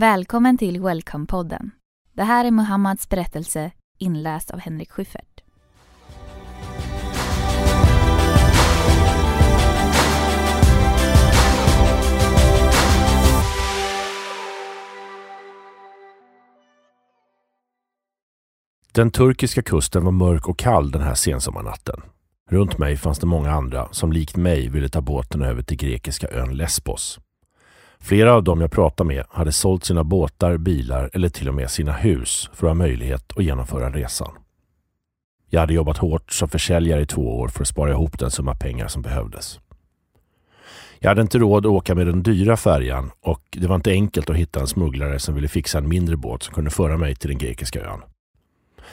Välkommen till Welcome-podden. Det här är Muhammads berättelse inläst av Henrik Schyffert. Den turkiska kusten var mörk och kall den här sensommarnatten. Runt mig fanns det många andra som likt mig ville ta båten över till grekiska ön Lesbos. Flera av dem jag pratade med hade sålt sina båtar, bilar eller till och med sina hus för att ha möjlighet att genomföra resan. Jag hade jobbat hårt som försäljare i två år för att spara ihop den summa pengar som behövdes. Jag hade inte råd att åka med den dyra färjan och det var inte enkelt att hitta en smugglare som ville fixa en mindre båt som kunde föra mig till den grekiska ön.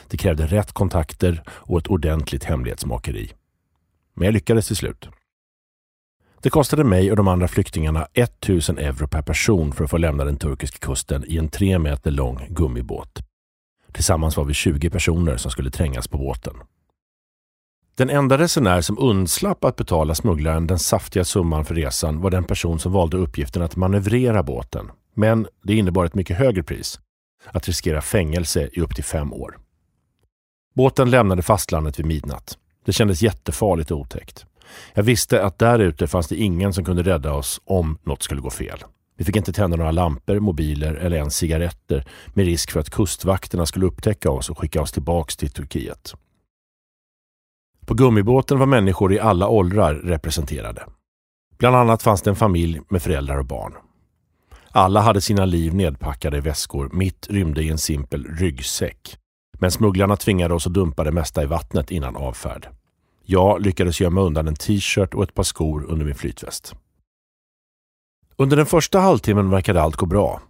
Det krävde rätt kontakter och ett ordentligt hemlighetsmakeri. Men jag lyckades till slut. Det kostade mig och de andra flyktingarna 1000 euro per person för att få lämna den turkiska kusten i en tre meter lång gummibåt. Tillsammans var vi 20 personer som skulle trängas på båten. Den enda resenär som undslapp att betala smugglaren den saftiga summan för resan var den person som valde uppgiften att manövrera båten. Men det innebar ett mycket högre pris. Att riskera fängelse i upp till fem år. Båten lämnade fastlandet vid midnatt. Det kändes jättefarligt och otäckt. Jag visste att där ute fanns det ingen som kunde rädda oss om något skulle gå fel. Vi fick inte tända några lampor, mobiler eller ens cigaretter med risk för att kustvakterna skulle upptäcka oss och skicka oss tillbaks till Turkiet. På gummibåten var människor i alla åldrar representerade. Bland annat fanns det en familj med föräldrar och barn. Alla hade sina liv nedpackade i väskor, mitt rymde i en simpel ryggsäck. Men smugglarna tvingade oss att dumpa det mesta i vattnet innan avfärd. Jag lyckades gömma undan en t-shirt och ett par skor under min flytväst. Under den första halvtimmen verkade allt gå bra.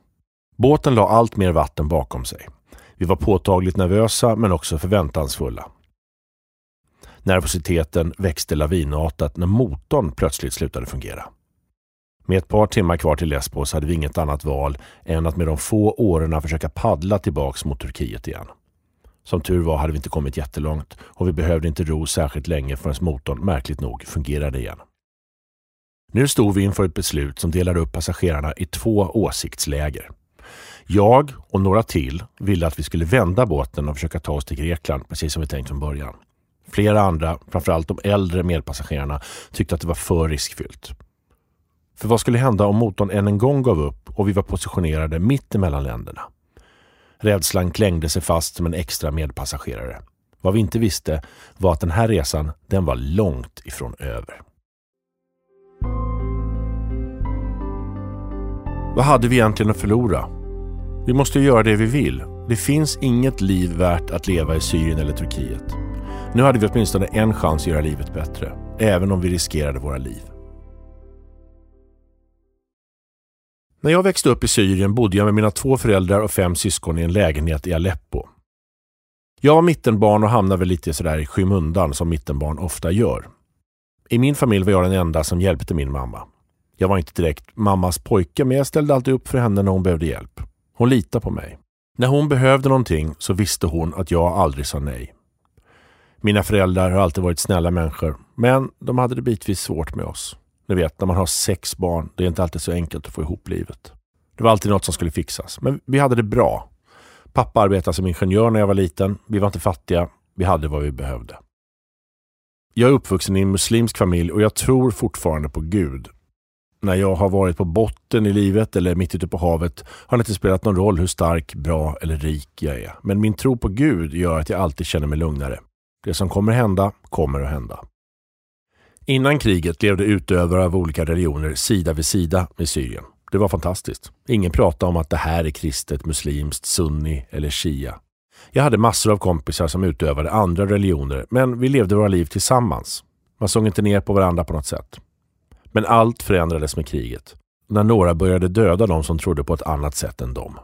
Båten la allt mer vatten bakom sig. Vi var påtagligt nervösa men också förväntansfulla. Nervositeten växte lavinartat när motorn plötsligt slutade fungera. Med ett par timmar kvar till Lesbos hade vi inget annat val än att med de få åren försöka paddla tillbaks mot Turkiet igen. Som tur var hade vi inte kommit jättelångt och vi behövde inte ro särskilt länge förrän motorn märkligt nog fungerade igen. Nu stod vi inför ett beslut som delade upp passagerarna i två åsiktsläger. Jag och några till ville att vi skulle vända båten och försöka ta oss till Grekland, precis som vi tänkt från början. Flera andra, framförallt de äldre medpassagerarna, tyckte att det var för riskfyllt. För vad skulle hända om motorn än en gång gav upp och vi var positionerade mitt emellan länderna? Rädslan klängde sig fast som en extra medpassagerare. Vad vi inte visste var att den här resan, den var långt ifrån över. Vad hade vi egentligen att förlora? Vi måste göra det vi vill. Det finns inget liv värt att leva i Syrien eller Turkiet. Nu hade vi åtminstone en chans att göra livet bättre, även om vi riskerade våra liv. När jag växte upp i Syrien bodde jag med mina två föräldrar och fem syskon i en lägenhet i Aleppo. Jag var mittenbarn och hamnade väl lite sådär i skymundan som mittenbarn ofta gör. I min familj var jag den enda som hjälpte min mamma. Jag var inte direkt mammas pojke men jag ställde alltid upp för henne när hon behövde hjälp. Hon litade på mig. När hon behövde någonting så visste hon att jag aldrig sa nej. Mina föräldrar har alltid varit snälla människor men de hade det bitvis svårt med oss. Ni vet, när man har sex barn, det är inte alltid så enkelt att få ihop livet. Det var alltid något som skulle fixas. Men vi hade det bra. Pappa arbetade som ingenjör när jag var liten. Vi var inte fattiga. Vi hade vad vi behövde. Jag är uppvuxen i en muslimsk familj och jag tror fortfarande på Gud. När jag har varit på botten i livet eller mitt ute på havet har det inte spelat någon roll hur stark, bra eller rik jag är. Men min tro på Gud gör att jag alltid känner mig lugnare. Det som kommer hända, kommer att hända. Innan kriget levde utövare av olika religioner sida vid sida med Syrien. Det var fantastiskt. Ingen pratade om att det här är kristet, muslimskt, sunni eller shia. Jag hade massor av kompisar som utövade andra religioner, men vi levde våra liv tillsammans. Man såg inte ner på varandra på något sätt. Men allt förändrades med kriget. När några började döda de som trodde på ett annat sätt än dem.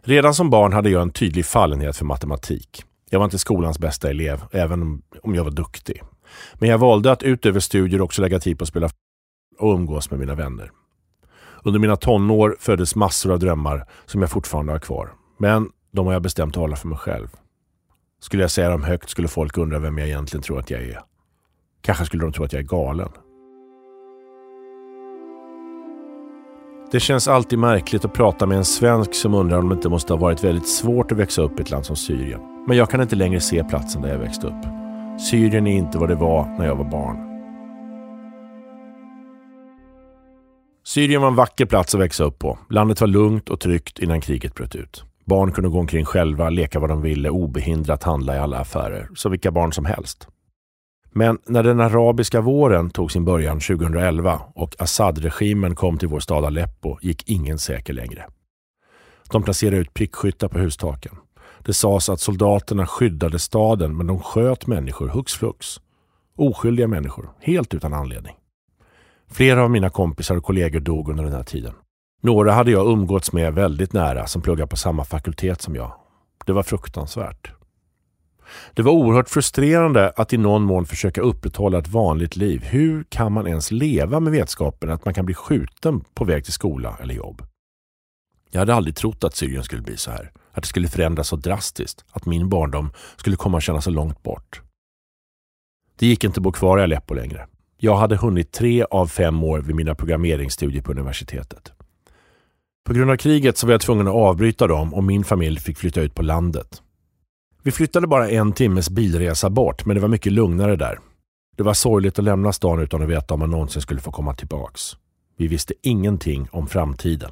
Redan som barn hade jag en tydlig fallenhet för matematik. Jag var inte skolans bästa elev, även om jag var duktig. Men jag valde att utöver studier också lägga tid på att spela och umgås med mina vänner. Under mina tonår föddes massor av drömmar som jag fortfarande har kvar. Men de har jag bestämt att hålla för mig själv. Skulle jag säga dem högt skulle folk undra vem jag egentligen tror att jag är. Kanske skulle de tro att jag är galen. Det känns alltid märkligt att prata med en svensk som undrar om det inte måste ha varit väldigt svårt att växa upp i ett land som Syrien. Men jag kan inte längre se platsen där jag växte upp. Syrien är inte vad det var när jag var barn. Syrien var en vacker plats att växa upp på. Landet var lugnt och tryggt innan kriget bröt ut. Barn kunde gå omkring själva, leka vad de ville, obehindrat handla i alla affärer, som vilka barn som helst. Men när den arabiska våren tog sin början 2011 och Assad-regimen kom till vår stad Aleppo gick ingen säker längre. De placerade ut prickskyttar på hustaken. Det sades att soldaterna skyddade staden men de sköt människor hux flux. Oskyldiga människor, helt utan anledning. Flera av mina kompisar och kollegor dog under den här tiden. Några hade jag umgåtts med väldigt nära som pluggade på samma fakultet som jag. Det var fruktansvärt. Det var oerhört frustrerande att i någon mån försöka upprätthålla ett vanligt liv. Hur kan man ens leva med vetskapen att man kan bli skjuten på väg till skola eller jobb? Jag hade aldrig trott att Syrien skulle bli så här. Att det skulle förändras så drastiskt. Att min barndom skulle komma att kännas så långt bort. Det gick inte att bo kvar i Aleppo längre. Jag hade hunnit tre av fem år vid mina programmeringsstudier på universitetet. På grund av kriget så var jag tvungen att avbryta dem och min familj fick flytta ut på landet. Vi flyttade bara en timmes bilresa bort, men det var mycket lugnare där. Det var sorgligt att lämna stan utan att veta om man någonsin skulle få komma tillbaks. Vi visste ingenting om framtiden.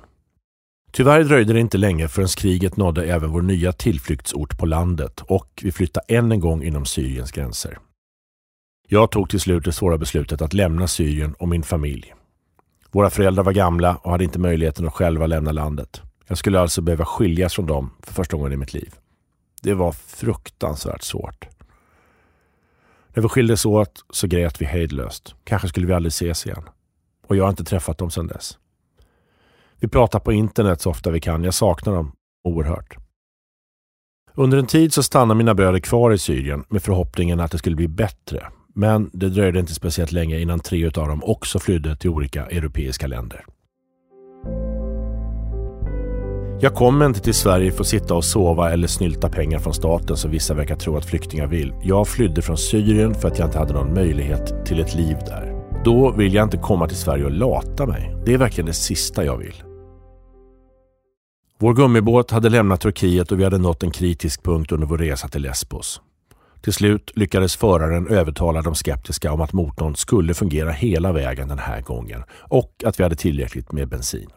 Tyvärr dröjde det inte länge förrän kriget nådde även vår nya tillflyktsort på landet och vi flyttade än en gång inom Syriens gränser. Jag tog till slut det svåra beslutet att lämna Syrien och min familj. Våra föräldrar var gamla och hade inte möjligheten att själva lämna landet. Jag skulle alltså behöva skiljas från dem för första gången i mitt liv. Det var fruktansvärt svårt. När vi skildes åt så grät vi hejdlöst. Kanske skulle vi aldrig ses igen. Och jag har inte träffat dem sedan dess. Vi pratar på internet så ofta vi kan. Jag saknar dem oerhört. Under en tid så stannade mina bröder kvar i Syrien med förhoppningen att det skulle bli bättre. Men det dröjde inte speciellt länge innan tre av dem också flydde till olika europeiska länder. Jag kommer inte till Sverige för att sitta och sova eller snylta pengar från staten som vissa verkar tro att flyktingar vill. Jag flydde från Syrien för att jag inte hade någon möjlighet till ett liv där. Då vill jag inte komma till Sverige och lata mig. Det är verkligen det sista jag vill. Vår gummibåt hade lämnat Turkiet och vi hade nått en kritisk punkt under vår resa till Lesbos. Till slut lyckades föraren övertala de skeptiska om att motorn skulle fungera hela vägen den här gången och att vi hade tillräckligt med bensin.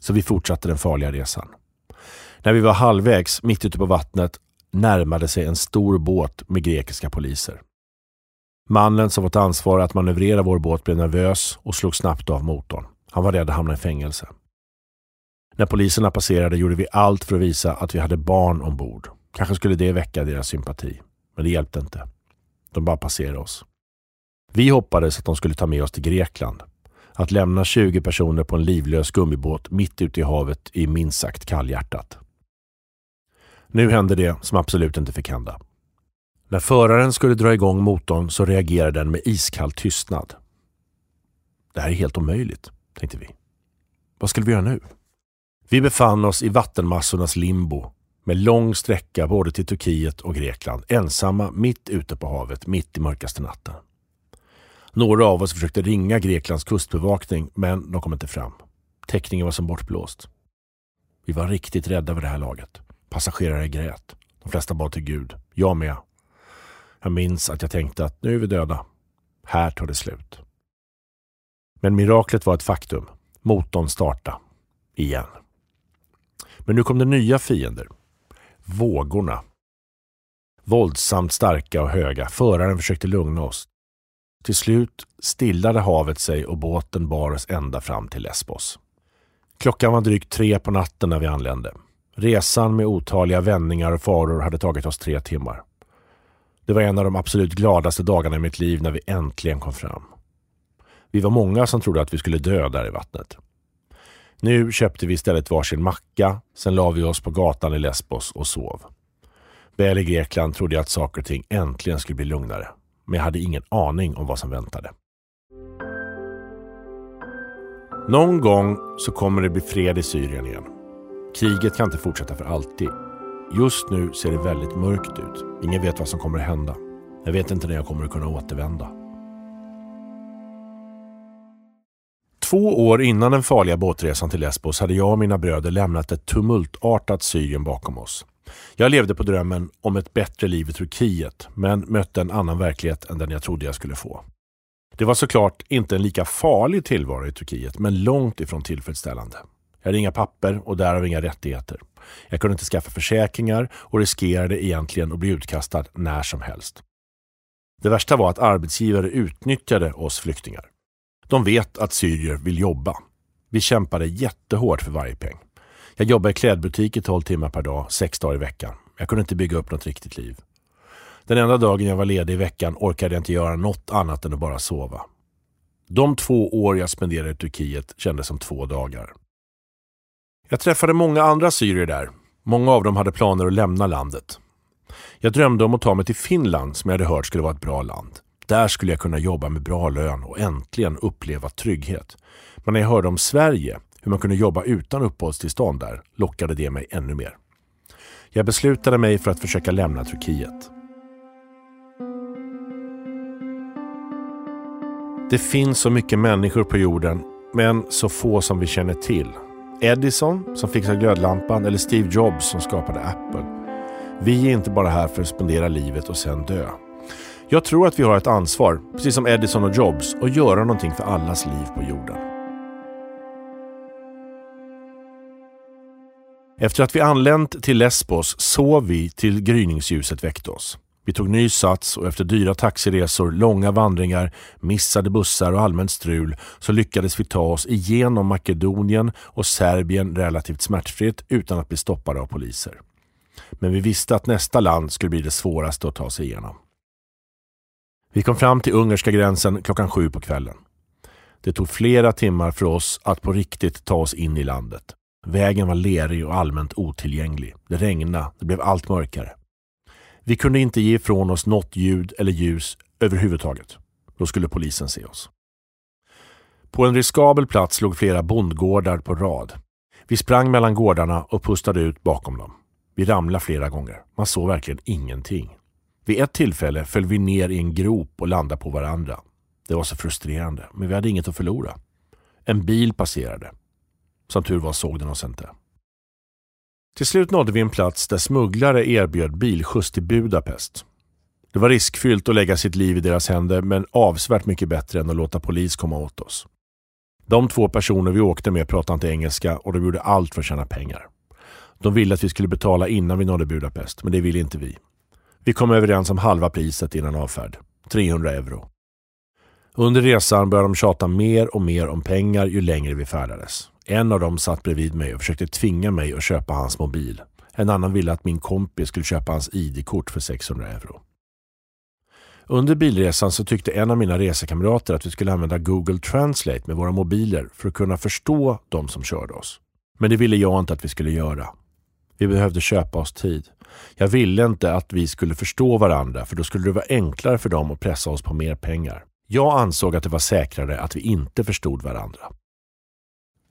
Så vi fortsatte den farliga resan. När vi var halvvägs, mitt ute på vattnet, närmade sig en stor båt med grekiska poliser. Mannen som fått ansvar att manövrera vår båt blev nervös och slog snabbt av motorn. Han var rädd att hamna i fängelse. När poliserna passerade gjorde vi allt för att visa att vi hade barn ombord. Kanske skulle det väcka deras sympati. Men det hjälpte inte. De bara passerade oss. Vi hoppades att de skulle ta med oss till Grekland. Att lämna 20 personer på en livlös gummibåt mitt ute i havet är minst sagt kallhjärtat. Nu hände det som absolut inte fick hända. När föraren skulle dra igång motorn så reagerade den med iskall tystnad. Det här är helt omöjligt, tänkte vi. Vad skulle vi göra nu? Vi befann oss i vattenmassornas limbo med lång sträcka både till Turkiet och Grekland, ensamma mitt ute på havet, mitt i mörkaste natten. Några av oss försökte ringa Greklands kustbevakning, men de kom inte fram. Täckningen var som bortblåst. Vi var riktigt rädda vid det här laget. Passagerare grät. De flesta bad till Gud. Jag med. Jag minns att jag tänkte att nu är vi döda. Här tar det slut. Men miraklet var ett faktum. Motorn startade. Igen. Men nu kom det nya fiender. Vågorna. Våldsamt starka och höga. Föraren försökte lugna oss. Till slut stillade havet sig och båten bar oss ända fram till Lesbos. Klockan var drygt tre på natten när vi anlände. Resan med otaliga vändningar och faror hade tagit oss tre timmar. Det var en av de absolut gladaste dagarna i mitt liv när vi äntligen kom fram. Vi var många som trodde att vi skulle dö där i vattnet. Nu köpte vi istället varsin macka, sen la vi oss på gatan i Lesbos och sov. Väl i Grekland trodde jag att saker och ting äntligen skulle bli lugnare men jag hade ingen aning om vad som väntade. Någon gång så kommer det bli fred i Syrien igen. Kriget kan inte fortsätta för alltid. Just nu ser det väldigt mörkt ut. Ingen vet vad som kommer att hända. Jag vet inte när jag kommer att kunna återvända. Två år innan den farliga båtresan till Lesbos hade jag och mina bröder lämnat ett tumultartat Syrien bakom oss. Jag levde på drömmen om ett bättre liv i Turkiet men mötte en annan verklighet än den jag trodde jag skulle få. Det var såklart inte en lika farlig tillvaro i Turkiet men långt ifrån tillfredsställande. Jag hade inga papper och därav inga rättigheter. Jag kunde inte skaffa försäkringar och riskerade egentligen att bli utkastad när som helst. Det värsta var att arbetsgivare utnyttjade oss flyktingar. De vet att syrier vill jobba. Vi kämpade jättehårt för varje peng. Jag jobbade i klädbutik i 12 timmar per dag, sex dagar i veckan. Jag kunde inte bygga upp något riktigt liv. Den enda dagen jag var ledig i veckan orkade jag inte göra något annat än att bara sova. De två år jag spenderade i Turkiet kändes som två dagar. Jag träffade många andra syrier där. Många av dem hade planer att lämna landet. Jag drömde om att ta mig till Finland som jag hade hört skulle vara ett bra land. Där skulle jag kunna jobba med bra lön och äntligen uppleva trygghet. Men när jag hörde om Sverige, hur man kunde jobba utan uppehållstillstånd där, lockade det mig ännu mer. Jag beslutade mig för att försöka lämna Turkiet. Det finns så mycket människor på jorden, men så få som vi känner till. Edison som fixade glödlampan eller Steve Jobs som skapade Apple. Vi är inte bara här för att spendera livet och sen dö. Jag tror att vi har ett ansvar, precis som Edison och Jobs, att göra någonting för allas liv på jorden. Efter att vi anlänt till Lesbos sov vi till gryningsljuset väckte oss. Vi tog ny sats och efter dyra taxiresor, långa vandringar, missade bussar och allmänt strul så lyckades vi ta oss igenom Makedonien och Serbien relativt smärtfritt utan att bli stoppade av poliser. Men vi visste att nästa land skulle bli det svåraste att ta sig igenom. Vi kom fram till ungerska gränsen klockan sju på kvällen. Det tog flera timmar för oss att på riktigt ta oss in i landet. Vägen var lerig och allmänt otillgänglig. Det regnade, det blev allt mörkare. Vi kunde inte ge ifrån oss något ljud eller ljus överhuvudtaget. Då skulle polisen se oss. På en riskabel plats låg flera bondgårdar på rad. Vi sprang mellan gårdarna och pustade ut bakom dem. Vi ramlade flera gånger. Man såg verkligen ingenting. Vid ett tillfälle föll vi ner i en grop och landade på varandra. Det var så frustrerande, men vi hade inget att förlora. En bil passerade. Som tur var såg den oss inte. Till slut nådde vi en plats där smugglare erbjöd bilskjuts till Budapest. Det var riskfyllt att lägga sitt liv i deras händer men avsevärt mycket bättre än att låta polis komma åt oss. De två personer vi åkte med pratade inte engelska och de gjorde allt för att tjäna pengar. De ville att vi skulle betala innan vi nådde Budapest, men det ville inte vi. Vi kom överens om halva priset innan avfärd. 300 euro. Under resan började de tjata mer och mer om pengar ju längre vi färdades. En av dem satt bredvid mig och försökte tvinga mig att köpa hans mobil. En annan ville att min kompis skulle köpa hans ID-kort för 600 euro. Under bilresan så tyckte en av mina resekamrater att vi skulle använda Google Translate med våra mobiler för att kunna förstå de som körde oss. Men det ville jag inte att vi skulle göra. Vi behövde köpa oss tid. Jag ville inte att vi skulle förstå varandra för då skulle det vara enklare för dem att pressa oss på mer pengar. Jag ansåg att det var säkrare att vi inte förstod varandra.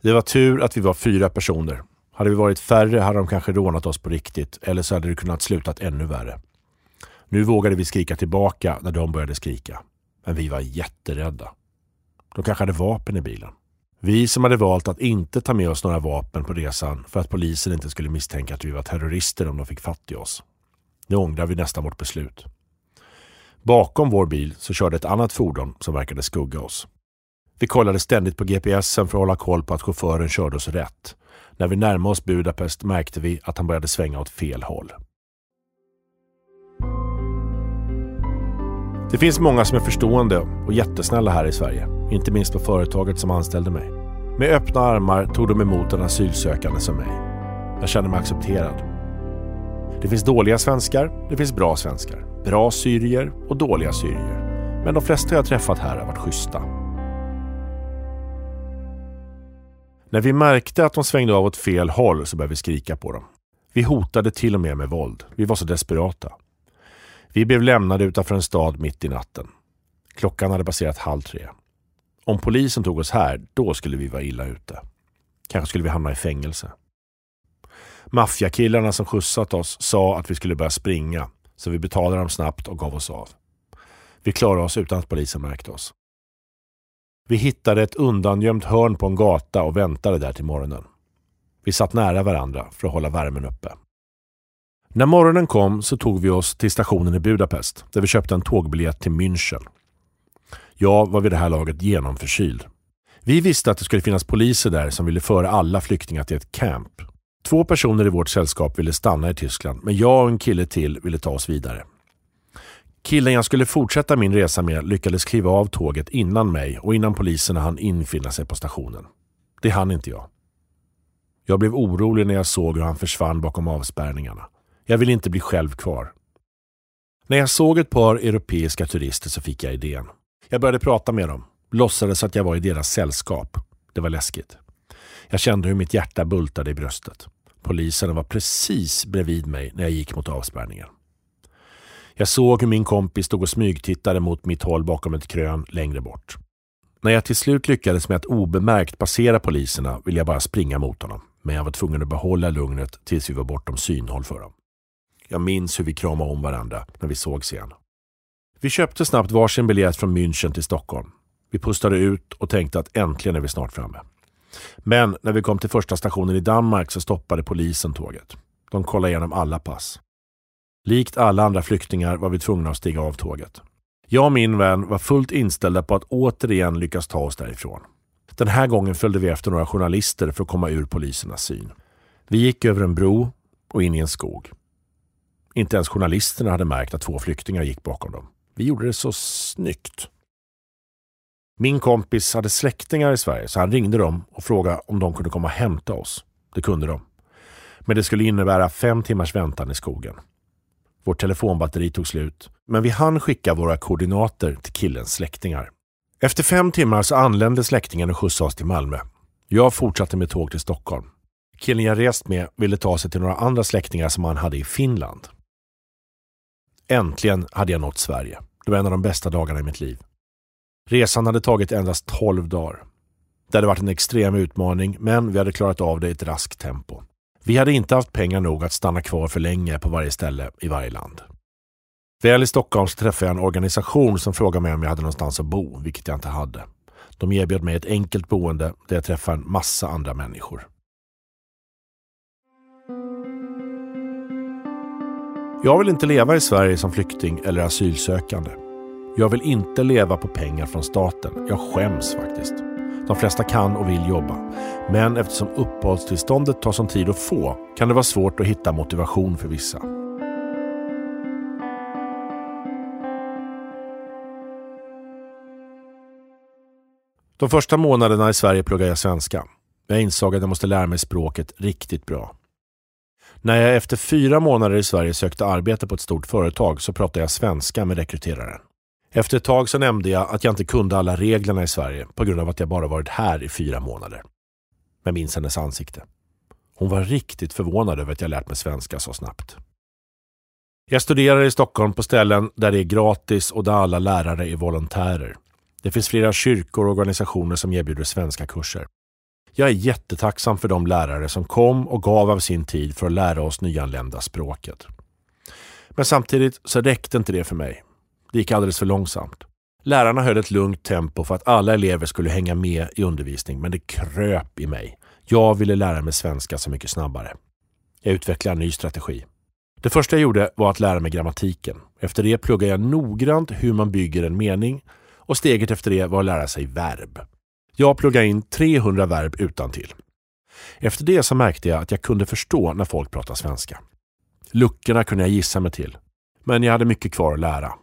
Det var tur att vi var fyra personer. Hade vi varit färre hade de kanske rånat oss på riktigt eller så hade det kunnat slutat ännu värre. Nu vågade vi skrika tillbaka när de började skrika. Men vi var jätterädda. De kanske hade vapen i bilen. Vi som hade valt att inte ta med oss några vapen på resan för att polisen inte skulle misstänka att vi var terrorister om de fick fatt i oss. Nu ångrar vi nästan vårt beslut. Bakom vår bil så körde ett annat fordon som verkade skugga oss. Vi kollade ständigt på GPSen för att hålla koll på att chauffören körde oss rätt. När vi närmade oss Budapest märkte vi att han började svänga åt fel håll. Det finns många som är förstående och jättesnälla här i Sverige. Inte minst på företaget som anställde mig. Med öppna armar tog de emot en asylsökande som mig. Jag kände mig accepterad. Det finns dåliga svenskar, det finns bra svenskar. Bra syrier och dåliga syrier. Men de flesta jag träffat här har varit schyssta. När vi märkte att de svängde av åt fel håll så började vi skrika på dem. Vi hotade till och med med våld. Vi var så desperata. Vi blev lämnade utanför en stad mitt i natten. Klockan hade passerat halv tre. Om polisen tog oss här, då skulle vi vara illa ute. Kanske skulle vi hamna i fängelse. Maffiakillarna som skjutsat oss sa att vi skulle börja springa, så vi betalade dem snabbt och gav oss av. Vi klarade oss utan att polisen märkte oss. Vi hittade ett undangömt hörn på en gata och väntade där till morgonen. Vi satt nära varandra för att hålla värmen uppe. När morgonen kom så tog vi oss till stationen i Budapest där vi köpte en tågbiljett till München. Jag var vid det här laget genomförkyld. Vi visste att det skulle finnas poliser där som ville föra alla flyktingar till ett camp. Två personer i vårt sällskap ville stanna i Tyskland men jag och en kille till ville ta oss vidare. Killen jag skulle fortsätta min resa med lyckades kliva av tåget innan mig och innan poliserna hann infinna sig på stationen. Det hann inte jag. Jag blev orolig när jag såg hur han försvann bakom avspärrningarna. Jag ville inte bli själv kvar. När jag såg ett par europeiska turister så fick jag idén. Jag började prata med dem, låtsades att jag var i deras sällskap. Det var läskigt. Jag kände hur mitt hjärta bultade i bröstet. Poliserna var precis bredvid mig när jag gick mot avspärrningen. Jag såg hur min kompis stod och smygtittade mot mitt håll bakom ett krön längre bort. När jag till slut lyckades med att obemärkt passera poliserna ville jag bara springa mot honom. Men jag var tvungen att behålla lugnet tills vi var bortom synhåll för dem. Jag minns hur vi kramade om varandra när vi sågs igen. Vi köpte snabbt varsin biljett från München till Stockholm. Vi pustade ut och tänkte att äntligen är vi snart framme. Men när vi kom till första stationen i Danmark så stoppade polisen tåget. De kollade igenom alla pass. Likt alla andra flyktingar var vi tvungna att stiga av tåget. Jag och min vän var fullt inställda på att återigen lyckas ta oss därifrån. Den här gången följde vi efter några journalister för att komma ur polisernas syn. Vi gick över en bro och in i en skog. Inte ens journalisterna hade märkt att två flyktingar gick bakom dem. Vi gjorde det så snyggt. Min kompis hade släktingar i Sverige så han ringde dem och frågade om de kunde komma och hämta oss. Det kunde de. Men det skulle innebära fem timmars väntan i skogen. Vårt telefonbatteri tog slut, men vi hann skicka våra koordinater till killens släktingar. Efter fem timmar så anlände släktingen och skjutsade oss till Malmö. Jag fortsatte med tåg till Stockholm. Killen jag rest med ville ta sig till några andra släktingar som han hade i Finland. Äntligen hade jag nått Sverige. Det var en av de bästa dagarna i mitt liv. Resan hade tagit endast 12 dagar. Det hade varit en extrem utmaning, men vi hade klarat av det i ett raskt tempo. Vi hade inte haft pengar nog att stanna kvar för länge på varje ställe i varje land. Väl i Stockholm så träffade jag en organisation som frågade mig om jag hade någonstans att bo, vilket jag inte hade. De erbjöd mig ett enkelt boende där jag träffade en massa andra människor. Jag vill inte leva i Sverige som flykting eller asylsökande. Jag vill inte leva på pengar från staten. Jag skäms faktiskt. De flesta kan och vill jobba. Men eftersom uppehållstillståndet tar sån tid att få kan det vara svårt att hitta motivation för vissa. De första månaderna i Sverige pluggade jag svenska. Jag insåg att jag måste lära mig språket riktigt bra. När jag efter fyra månader i Sverige sökte arbete på ett stort företag så pratade jag svenska med rekryteraren. Efter ett tag så nämnde jag att jag inte kunde alla reglerna i Sverige på grund av att jag bara varit här i fyra månader. Men minns hennes ansikte. Hon var riktigt förvånad över att jag lärt mig svenska så snabbt. Jag studerar i Stockholm på ställen där det är gratis och där alla lärare är volontärer. Det finns flera kyrkor och organisationer som erbjuder svenska kurser. Jag är jättetacksam för de lärare som kom och gav av sin tid för att lära oss nyanlända språket. Men samtidigt så räckte inte det för mig. Det gick alldeles för långsamt. Lärarna höll ett lugnt tempo för att alla elever skulle hänga med i undervisning, men det kröp i mig. Jag ville lära mig svenska så mycket snabbare. Jag utvecklade en ny strategi. Det första jag gjorde var att lära mig grammatiken. Efter det pluggade jag noggrant hur man bygger en mening och steget efter det var att lära sig verb. Jag pluggade in 300 verb utan till. Efter det så märkte jag att jag kunde förstå när folk pratade svenska. Luckorna kunde jag gissa mig till. Men jag hade mycket kvar att lära.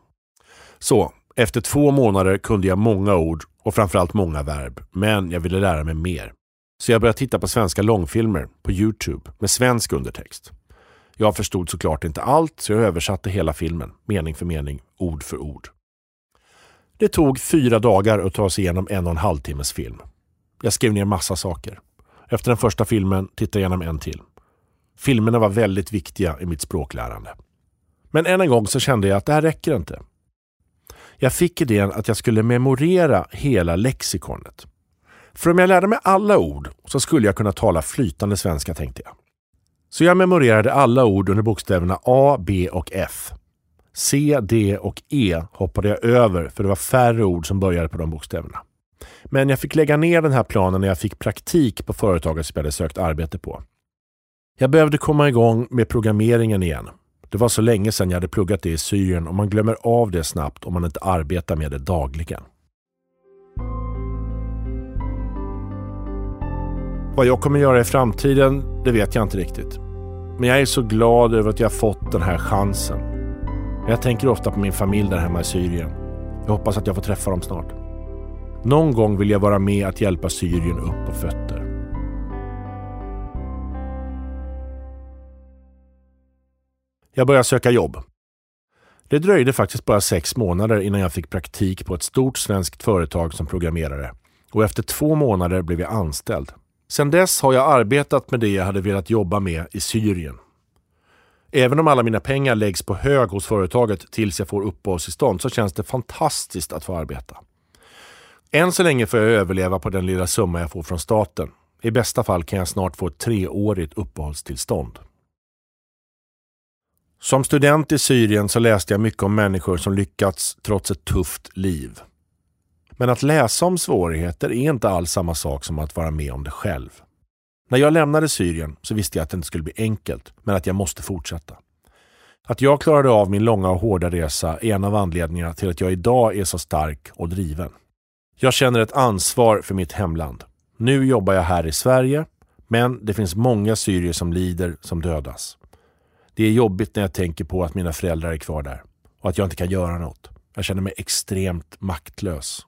Så, efter två månader kunde jag många ord och framförallt många verb. Men jag ville lära mig mer. Så jag började titta på svenska långfilmer på Youtube med svensk undertext. Jag förstod såklart inte allt så jag översatte hela filmen, mening för mening, ord för ord. Det tog fyra dagar att ta sig igenom en och en halv timmes film. Jag skrev ner massa saker. Efter den första filmen tittade jag igenom en till. Filmerna var väldigt viktiga i mitt språklärande. Men än en gång så kände jag att det här räcker inte. Jag fick idén att jag skulle memorera hela lexikonet. För om jag lärde mig alla ord så skulle jag kunna tala flytande svenska tänkte jag. Så jag memorerade alla ord under bokstäverna A, B och F. C, D och E hoppade jag över för det var färre ord som började på de bokstäverna. Men jag fick lägga ner den här planen när jag fick praktik på företaget som jag hade sökt arbete på. Jag behövde komma igång med programmeringen igen. Det var så länge sedan jag hade pluggat det i Syrien och man glömmer av det snabbt om man inte arbetar med det dagligen. Vad jag kommer göra i framtiden, det vet jag inte riktigt. Men jag är så glad över att jag fått den här chansen. Jag tänker ofta på min familj där hemma i Syrien. Jag hoppas att jag får träffa dem snart. Någon gång vill jag vara med att hjälpa Syrien upp på fötter. Jag började söka jobb. Det dröjde faktiskt bara sex månader innan jag fick praktik på ett stort svenskt företag som programmerare. Och efter två månader blev jag anställd. Sedan dess har jag arbetat med det jag hade velat jobba med i Syrien. Även om alla mina pengar läggs på hög hos företaget tills jag får uppehållstillstånd så känns det fantastiskt att få arbeta. Än så länge får jag överleva på den lilla summa jag får från staten. I bästa fall kan jag snart få ett treårigt uppehållstillstånd. Som student i Syrien så läste jag mycket om människor som lyckats trots ett tufft liv. Men att läsa om svårigheter är inte alls samma sak som att vara med om det själv. När jag lämnade Syrien så visste jag att det inte skulle bli enkelt, men att jag måste fortsätta. Att jag klarade av min långa och hårda resa är en av anledningarna till att jag idag är så stark och driven. Jag känner ett ansvar för mitt hemland. Nu jobbar jag här i Sverige, men det finns många syrier som lider, som dödas. Det är jobbigt när jag tänker på att mina föräldrar är kvar där och att jag inte kan göra något. Jag känner mig extremt maktlös.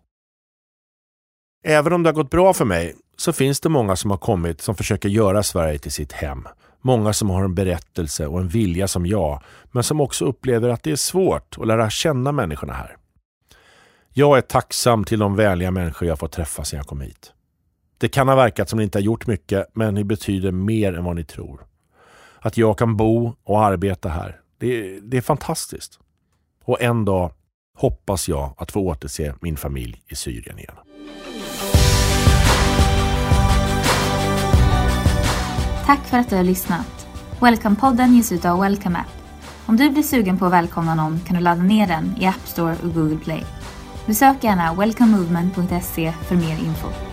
Även om det har gått bra för mig så finns det många som har kommit som försöker göra Sverige till sitt hem. Många som har en berättelse och en vilja som jag, men som också upplever att det är svårt att lära känna människorna här. Jag är tacksam till de vänliga människor jag fått träffa sedan jag kom hit. Det kan ha verkat som ni inte har gjort mycket, men ni betyder mer än vad ni tror. Att jag kan bo och arbeta här, det, det är fantastiskt. Och en dag hoppas jag att få återse min familj i Syrien igen. Tack för att du har lyssnat. Welcome-podden ges ut av Welcome App. Om du blir sugen på att välkomna någon kan du ladda ner den i App Store och Google Play. Besök gärna welcomemovement.se för mer info.